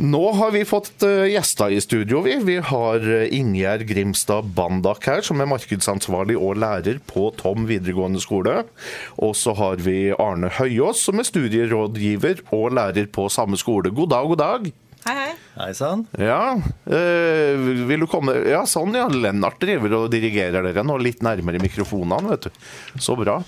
Nå har vi fått eh, gjester i studio. Vi, vi har eh, Ingjerd Grimstad Bandak her, som er markedsansvarlig og lærer på Tom videregående skole. Og så har vi Arne Høyås, som er studierådgiver og lærer på samme skole. God dag, god dag. Hei, hei. Hei sann. Ja, øh, vil du komme Ja, sånn ja. Lennart driver og dirigerer dere nå litt nærmere mikrofonene, vet du. Så bra.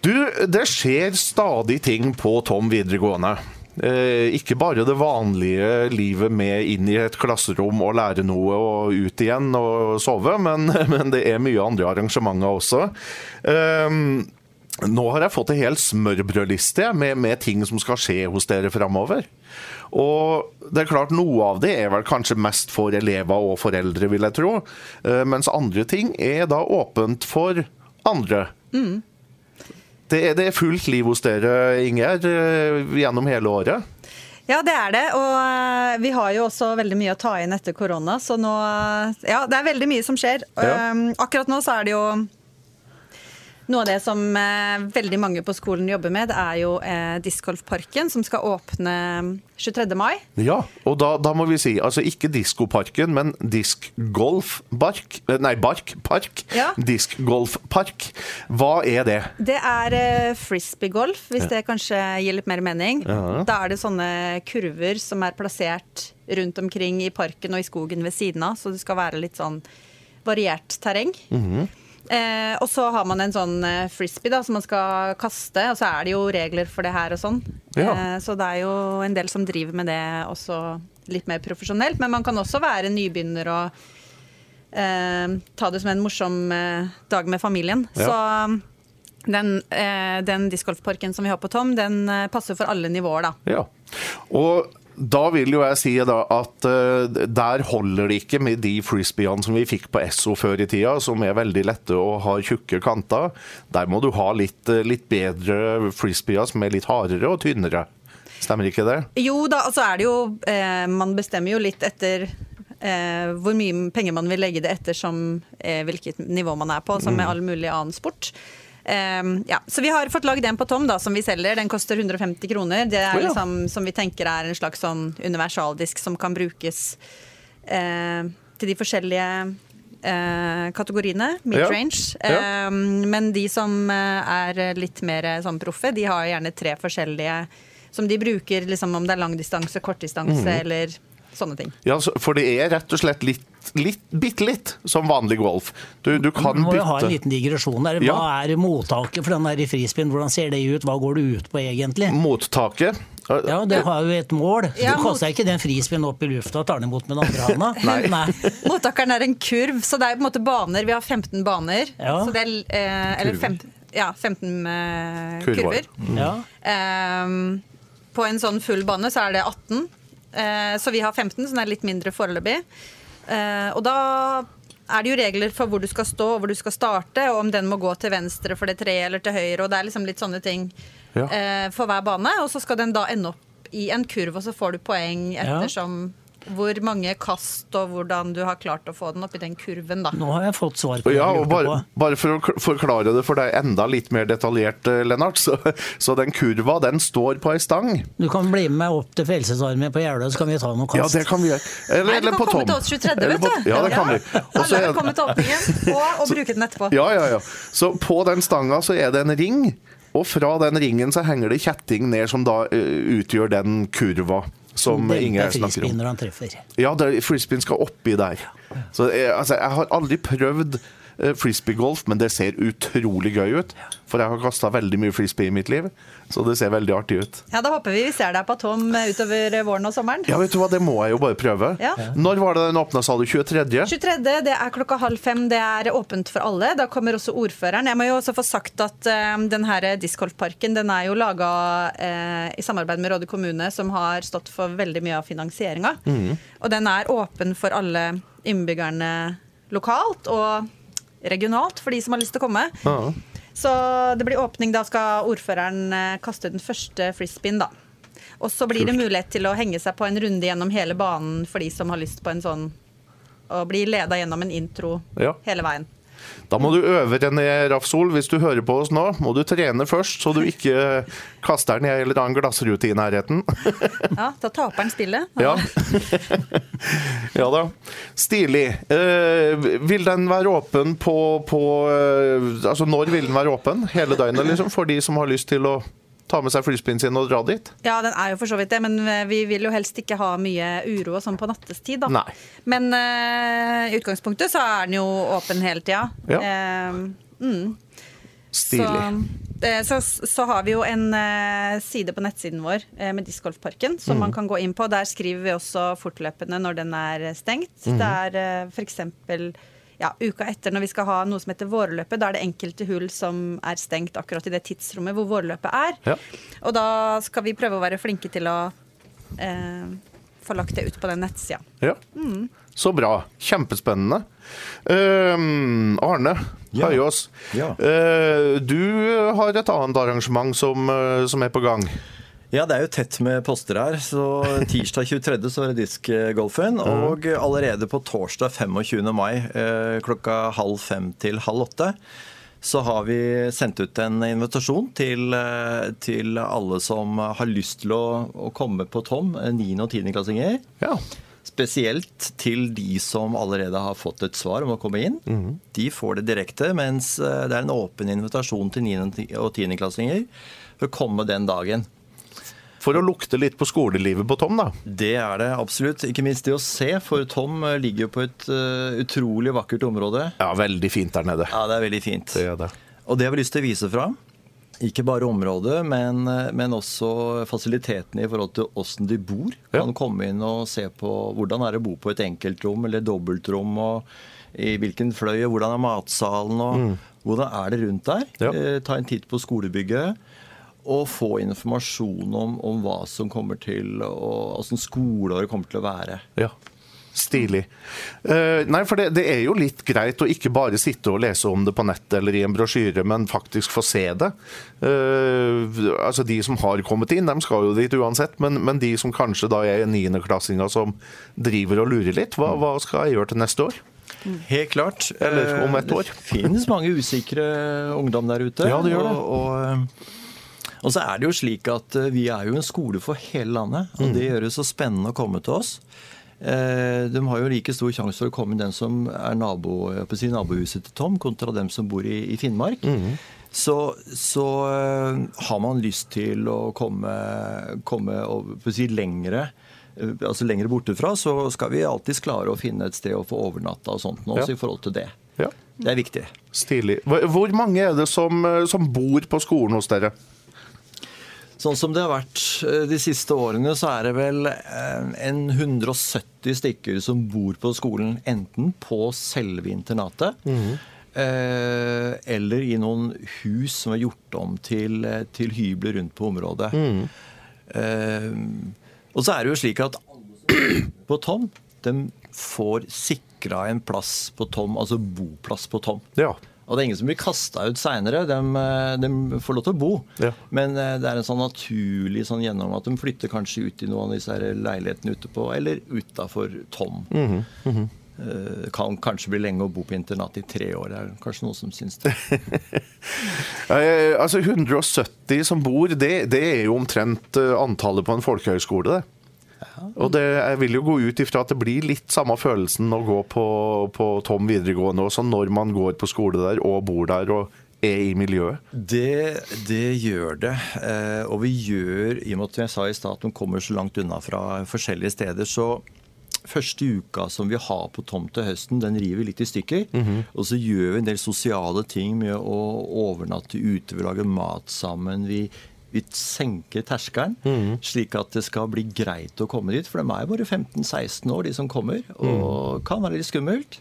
Du, det skjer stadig ting på Tom videregående. Eh, ikke bare det vanlige livet med inn i et klasserom og lære noe og ut igjen og sove, men, men det er mye andre arrangementer også. Um, nå har jeg fått en hel smørbrødliste med, med ting som skal skje hos dere framover. Og det er klart Noe av det er vel kanskje mest for elever og foreldre, vil jeg tro. Eh, mens andre ting er da åpent for andre. Mm. Det, er, det er fullt liv hos dere, Ingjerd, eh, gjennom hele året. Ja, det er det. Og eh, vi har jo også veldig mye å ta inn etter korona. Så nå Ja, det er veldig mye som skjer. Ja. Akkurat nå så er det jo noe av det som eh, veldig mange på skolen jobber med, det er jo eh, Discgolfparken, som skal åpne 23. mai. Ja, og da, da må vi si altså ikke Diskoparken, men Diskgolfbark Nei, Bark Park. Ja. Diskgolfpark. Hva er det? Det er eh, frisbeegolf, hvis det kanskje gir litt mer mening. Ja. Da er det sånne kurver som er plassert rundt omkring i parken og i skogen ved siden av, så det skal være litt sånn variert terreng. Mhm. Eh, og så har man en sånn eh, frisbee da, som man skal kaste, og så er det jo regler for det her og sånn. Ja. Eh, så det er jo en del som driver med det også litt mer profesjonelt. Men man kan også være nybegynner og eh, ta det som en morsom eh, dag med familien. Ja. Så den, eh, den discgolfparken som vi har på Tom, den passer for alle nivåer, da. Ja. Og da vil jo jeg si at eh, der holder det ikke med de frisbeene som vi fikk på Esso før i tida, som er veldig lette og har tjukke kanter. Der må du ha litt, eh, litt bedre frisbeer som er litt hardere og tynnere. Stemmer ikke det? Jo da, altså er det jo eh, Man bestemmer jo litt etter eh, hvor mye penger man vil legge det etter som eh, hvilket nivå man er på, som med all mulig annen sport. Eh, ja. Så vi har fått lagd en på Tom da, som vi selger. Den koster 150 kroner. Det er liksom, som vi tenker er en slags sånn universaldisk som kan brukes uh, til de forskjellige uh, kategoriene. Midrange. Ja. Eh, men de som eh, er litt mer eh, sånn proffe, de har gjerne tre forskjellige som de bruker liksom om det er langdistanse, kortdistanse mm. eller sånne ting. Ja, For det er rett og slett litt, litt bitte litt som vanlig golf. Du, du kan Du må jo ha en liten digresjon der. Hva Ja. er mottaket for den der frisbeen? Hvordan ser det ut? Hva går det ut på egentlig? mottaket. Ja, Det har jo et mål. Ja, du kaster ikke den frispinnen opp i lufta og tar den imot med den andre handa. Nei. Mottakeren er en kurv, så det er på en måte baner. Vi har 15 baner. Ja. Så det er, eh, eller Kurver. fem, ja, 15 eh, Kurver. kurver. Ja. Ehm, på en sånn full bane så er det 18. Eh, så vi har 15, som er litt mindre foreløpig. Eh, og da er det jo regler for hvor du skal stå og hvor du skal starte, og om den må gå til venstre for det treet eller til høyre. og Det er liksom litt sånne ting Ja. eh, for hver bane. Og så skal den da ende opp i en kurv, og så får du poeng Ja. Hvor mange kast og hvordan du har klart å få den opp i den kurven, da. Nå har jeg fått svar på det Ja, og bare, bare for å forklare det for deg enda litt mer detaljert, eh, Lennart. Så, så den kurva, den står på ei stang. Du kan bli med meg opp til Frelsesarmeen på Jeløya, så kan vi ta noen Ja, kast. det kan vi gjøre. Eller, Nei, du kan på komme Tom. til oss 23., vet du. Ja, det kan vi. Og så Alle er er- velkommen til åpningen, og, og bruke den etterpå. Ja, ja, ja. Så på den stanga så er det en ring, og fra den ringen så henger det kjetting ned som da uh, utgjør den kurva som Inge er snakker om. han treffer. Ja, det, frisbeen skal oppi der. Så jeg, altså, jeg har aldri prøvd frisbeegolf, men det ser utrolig gøy ut. For jeg har kasta veldig mye frisbee i mitt liv, så det ser veldig artig ut. Ja, Da håper vi vi ser deg på Tom utover våren og sommeren. Ja, vet du hva, det må jeg jo bare prøve. Ja. Når var det den åpna, sa du? 23.? 23. det er klokka halv fem. Det er åpent for alle. Da kommer også ordføreren. Jeg må jo også få sagt at um, den her discgolfparken den er jo laga i samarbeid med Råde kommune, som har stått for veldig mye av finansieringa. Og den er åpen for alle innbyggerne lokalt og regionalt, for de som har lyst til å komme. Ah. Så det blir åpning. Da skal ordføreren kaste kaste den første frisbeen, da. Og så blir det mulighet til å henge seg på en runde gjennom hele banen for de som har lyst på en sånn Å bli leda gjennom en intro Ja. hele veien. Da må du øve, René Rafsol. Hvis du hører på oss nå, må du trene først, så du ikke kaster den i en eller annen glassrute i nærheten. Ja, Da taper han spillet. Ja. ja da. Stilig. Eh, vil den være åpen på, på eh, Altså når vil den være åpen? Hele døgnet, liksom? For de som har lyst til å ta med seg flyspinnen sin og dra dit? Ja, den er jo for så vidt det, men eh, vi vil jo helst ikke ha mye uro og sånn på nattestid, da. Nei. Men uh, i utgangspunktet så er den jo åpen hele tida. Ja. Uh, mm. Stilig. Så, så, så har vi jo en side på nettsiden vår med discgolfparken som Mm. man kan gå inn på. Der skriver vi også fortløpende når den er stengt. Mm. Det er f.eks. Ja, uka etter når vi skal ha noe som heter vårløpet. Da er det enkelte hull som er stengt akkurat i det tidsrommet hvor vårløpet er. Ja. Og da skal vi prøve å være flinke til å eh, få lagt det ut på den nettsida. Ja. Så bra. Kjempespennende. Uh, Arne Ja. Høyås, Ja. Uh, du har et annet arrangement som, uh, som er på gang. Ja, det er jo tett med poster her. Så tirsdag 23. så er det diskgolfen. Og allerede på torsdag 25. mai eh, klokka halv fem til halv åtte så har vi sendt ut en invitasjon til, eh, til alle som har lyst til å, å komme på Tom, eh, 9. og 10. klassinger. Ja. Spesielt til de som allerede har fått et svar om å komme inn. De får det direkte, mens eh, det er en åpen invitasjon til 9. og 10. klassinger for å komme den dagen. For å lukte litt på skolelivet på Tom, da. Det er det absolutt. Ikke minst det å se, for Tom eh, ligger jo på et uh, utrolig vakkert område. Ja, veldig fint der nede. Ja, det er veldig fint. Det er det. Og det har vi lyst til å vise fra. Ikke bare området, men, eh, men også fasilitetene i forhold til åssen de bor. Ja. Kan komme inn og se på hvordan er det å bo på et enkeltrom eller dobbeltrom. og i hvilken fløy, og hvordan er matsalen, og hvordan er det rundt der? Ja. Eh, ta en titt på skolebygget. Og få informasjon om, om hva som kommer til, og åssen skoleåret kommer til å være. Ja. Stilig. Uh, nei, for det, det er jo litt greit å ikke bare sitte og lese om det på nettet eller i en brosjyre, men faktisk få se det. Uh, altså De som har kommet inn, de skal jo dit uansett, men, men de som kanskje da er niendeklassinger som driver og lurer litt, hva, hva skal jeg gjøre til neste år? Helt klart. Eller om et Eh, år. Det finnes mange usikre ungdom der ute. Ja, det gjør det. Og, og, og så er det jo slik at eh, vi er jo en skole for hele landet. Og Mm. det gjør det så spennende å komme til oss. Eh, De har jo like stor sjanse for å komme den som er nabo, si, nabohuset til Tom, kontra dem som bor i, Finnmark. Mm. Så, så eh, har man lyst til å komme, komme og, si, lengre altså lengre borte fra, så skal vi alltids klare å finne et sted å få overnatta og sånt nå, Ja. også i forhold til det. Ja, Det er viktig. Stilig. Hvor mange er det som, som bor på skolen hos dere? Sånn som det har vært eh, de siste årene, så er det vel eh, en 170 stykker som bor på skolen, enten på selve internatet eh, eller i noen hus som er gjort om til, til hybler rundt på området. Eh, og så er det jo slik at på Tom, de får sikra en plass på Tom, altså boplass på Tom. Ja. Og det er ingen som blir kasta ut seinere. De, de får lov til å bo. Ja. Men eh, det er en sånn naturlig sånn gjennom at de flytter kanskje ut i noen av disse leilighetene ute på, eller utafor Tom. Mhm, Eh, kan kanskje bli lenge å bo på internat i tre år. Det er kanskje noen som syns det. Eh, altså 170 som bor, det, det er jo omtrent eh, antallet på en folkehøyskole, det. Og det, jeg vil jo gå ut ifra at det blir litt samme følelsen å gå på, på Tom videregående også, når man går på skole der og bor der og er i miljøet. Det, det gjør det. Eh, og vi gjør, i og med at jeg sa i stad at de kommer så langt unna fra forskjellige steder, så første uka som vi har på Tom til høsten, den river litt i stykker. Og så gjør vi en del sosiale ting med å overnatte ute, vi lager mat sammen. vi vi senker terskelen, slik at det skal bli greit å komme dit. For de er bare 15-16 år, de som kommer, og kan være litt skummelt.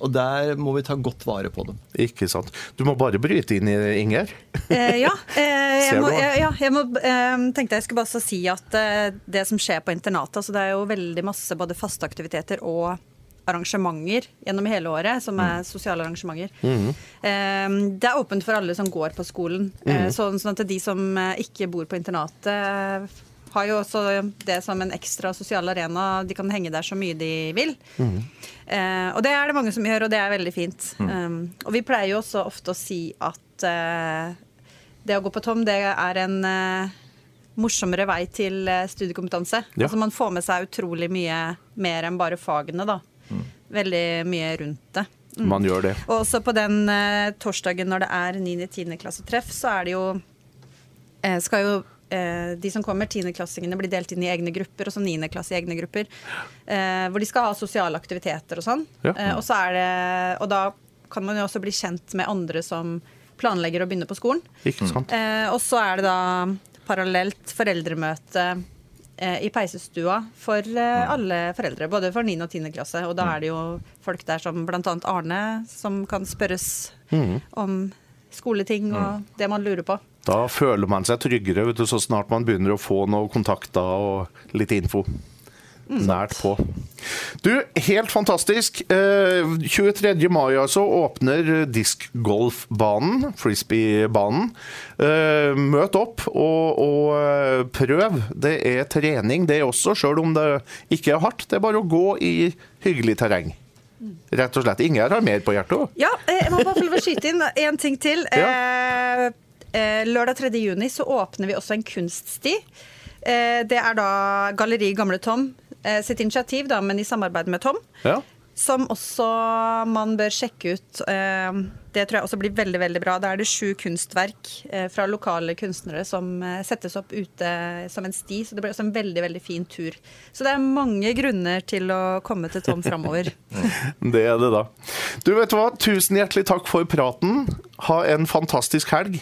Og der må vi ta godt vare på dem. Ikke sant. Du må bare bryte inn Inger. Eh, ja. Eh, jeg, må, eh, ja jeg må, eh, tenkte jeg skulle bare så si at eh, det som skjer på internatet altså Det er jo veldig masse både faste aktiviteter og arrangementer gjennom hele året, som er sosiale arrangementer. Eh, det er åpent for alle som går på skolen. Eh, sånn, sånn at de som eh, ikke bor på internatet, har jo også det som en ekstra sosial arena. De kan henge der så mye de vil. Eh, og det er det mange som gjør, og det er veldig fint. Um, og vi pleier jo også ofte å si at eh, det å gå på Tom, det er en eh, morsommere vei til eh, studiekompetanse. Ja. Altså Man får med seg utrolig mye mer enn bare fagene, da. Veldig mye rundt det. Man gjør det. Og også på den eh, torsdagen når det er 9.-10. klassetreff, så er det jo eh, Skal jo eh, de som kommer, tiendeklassingene, bli delt inn i egne grupper, og så niendeklasse i egne grupper. Eh, hvor de skal ha sosiale aktiviteter og sånn. Ja. Eh, og, så er det, og da kan man jo også bli kjent med andre som planlegger å begynne på skolen. Ikke sant? Eh, og så er det da parallelt foreldremøte i peisestua for eh, alle foreldre, både for 9. og 10. klasse. Og da er det jo folk der som bl.a. Arne, som kan spørres om skoleting og det man lurer på. Da føler man seg tryggere vet du, så snart man begynner å få noen kontakter og litt info. Nært på. Du, helt fantastisk. Eh, 23. mai altså åpner diskgolfbanen, frisbeebanen. Eh, møt opp og, og eh, prøv. Det er trening det også, sjøl om det ikke er hardt. Det er bare å gå i hyggelig terreng. Rett og slett. Ingjerd har mer på hjertet. Ja, eh, jeg må bare få lov å skyte inn én ting til. Ja. eh, lørdag 3. juni så åpner vi også en kunststi. Eh, det er da Galleri Gamle Tom eh, sitt initiativ, da, men i samarbeid med Tom. Ja. Som også man bør sjekke ut. Eh, Det tror jeg også blir veldig veldig bra. Da er det sju kunstverk eh, fra lokale kunstnere som eh, settes opp ute som en sti. Så det blir også en veldig veldig fin tur. Så det er mange grunner til å komme til Tom framover. Det er det, da. Du vet hva, tusen hjertelig takk for praten. Ha en fantastisk helg.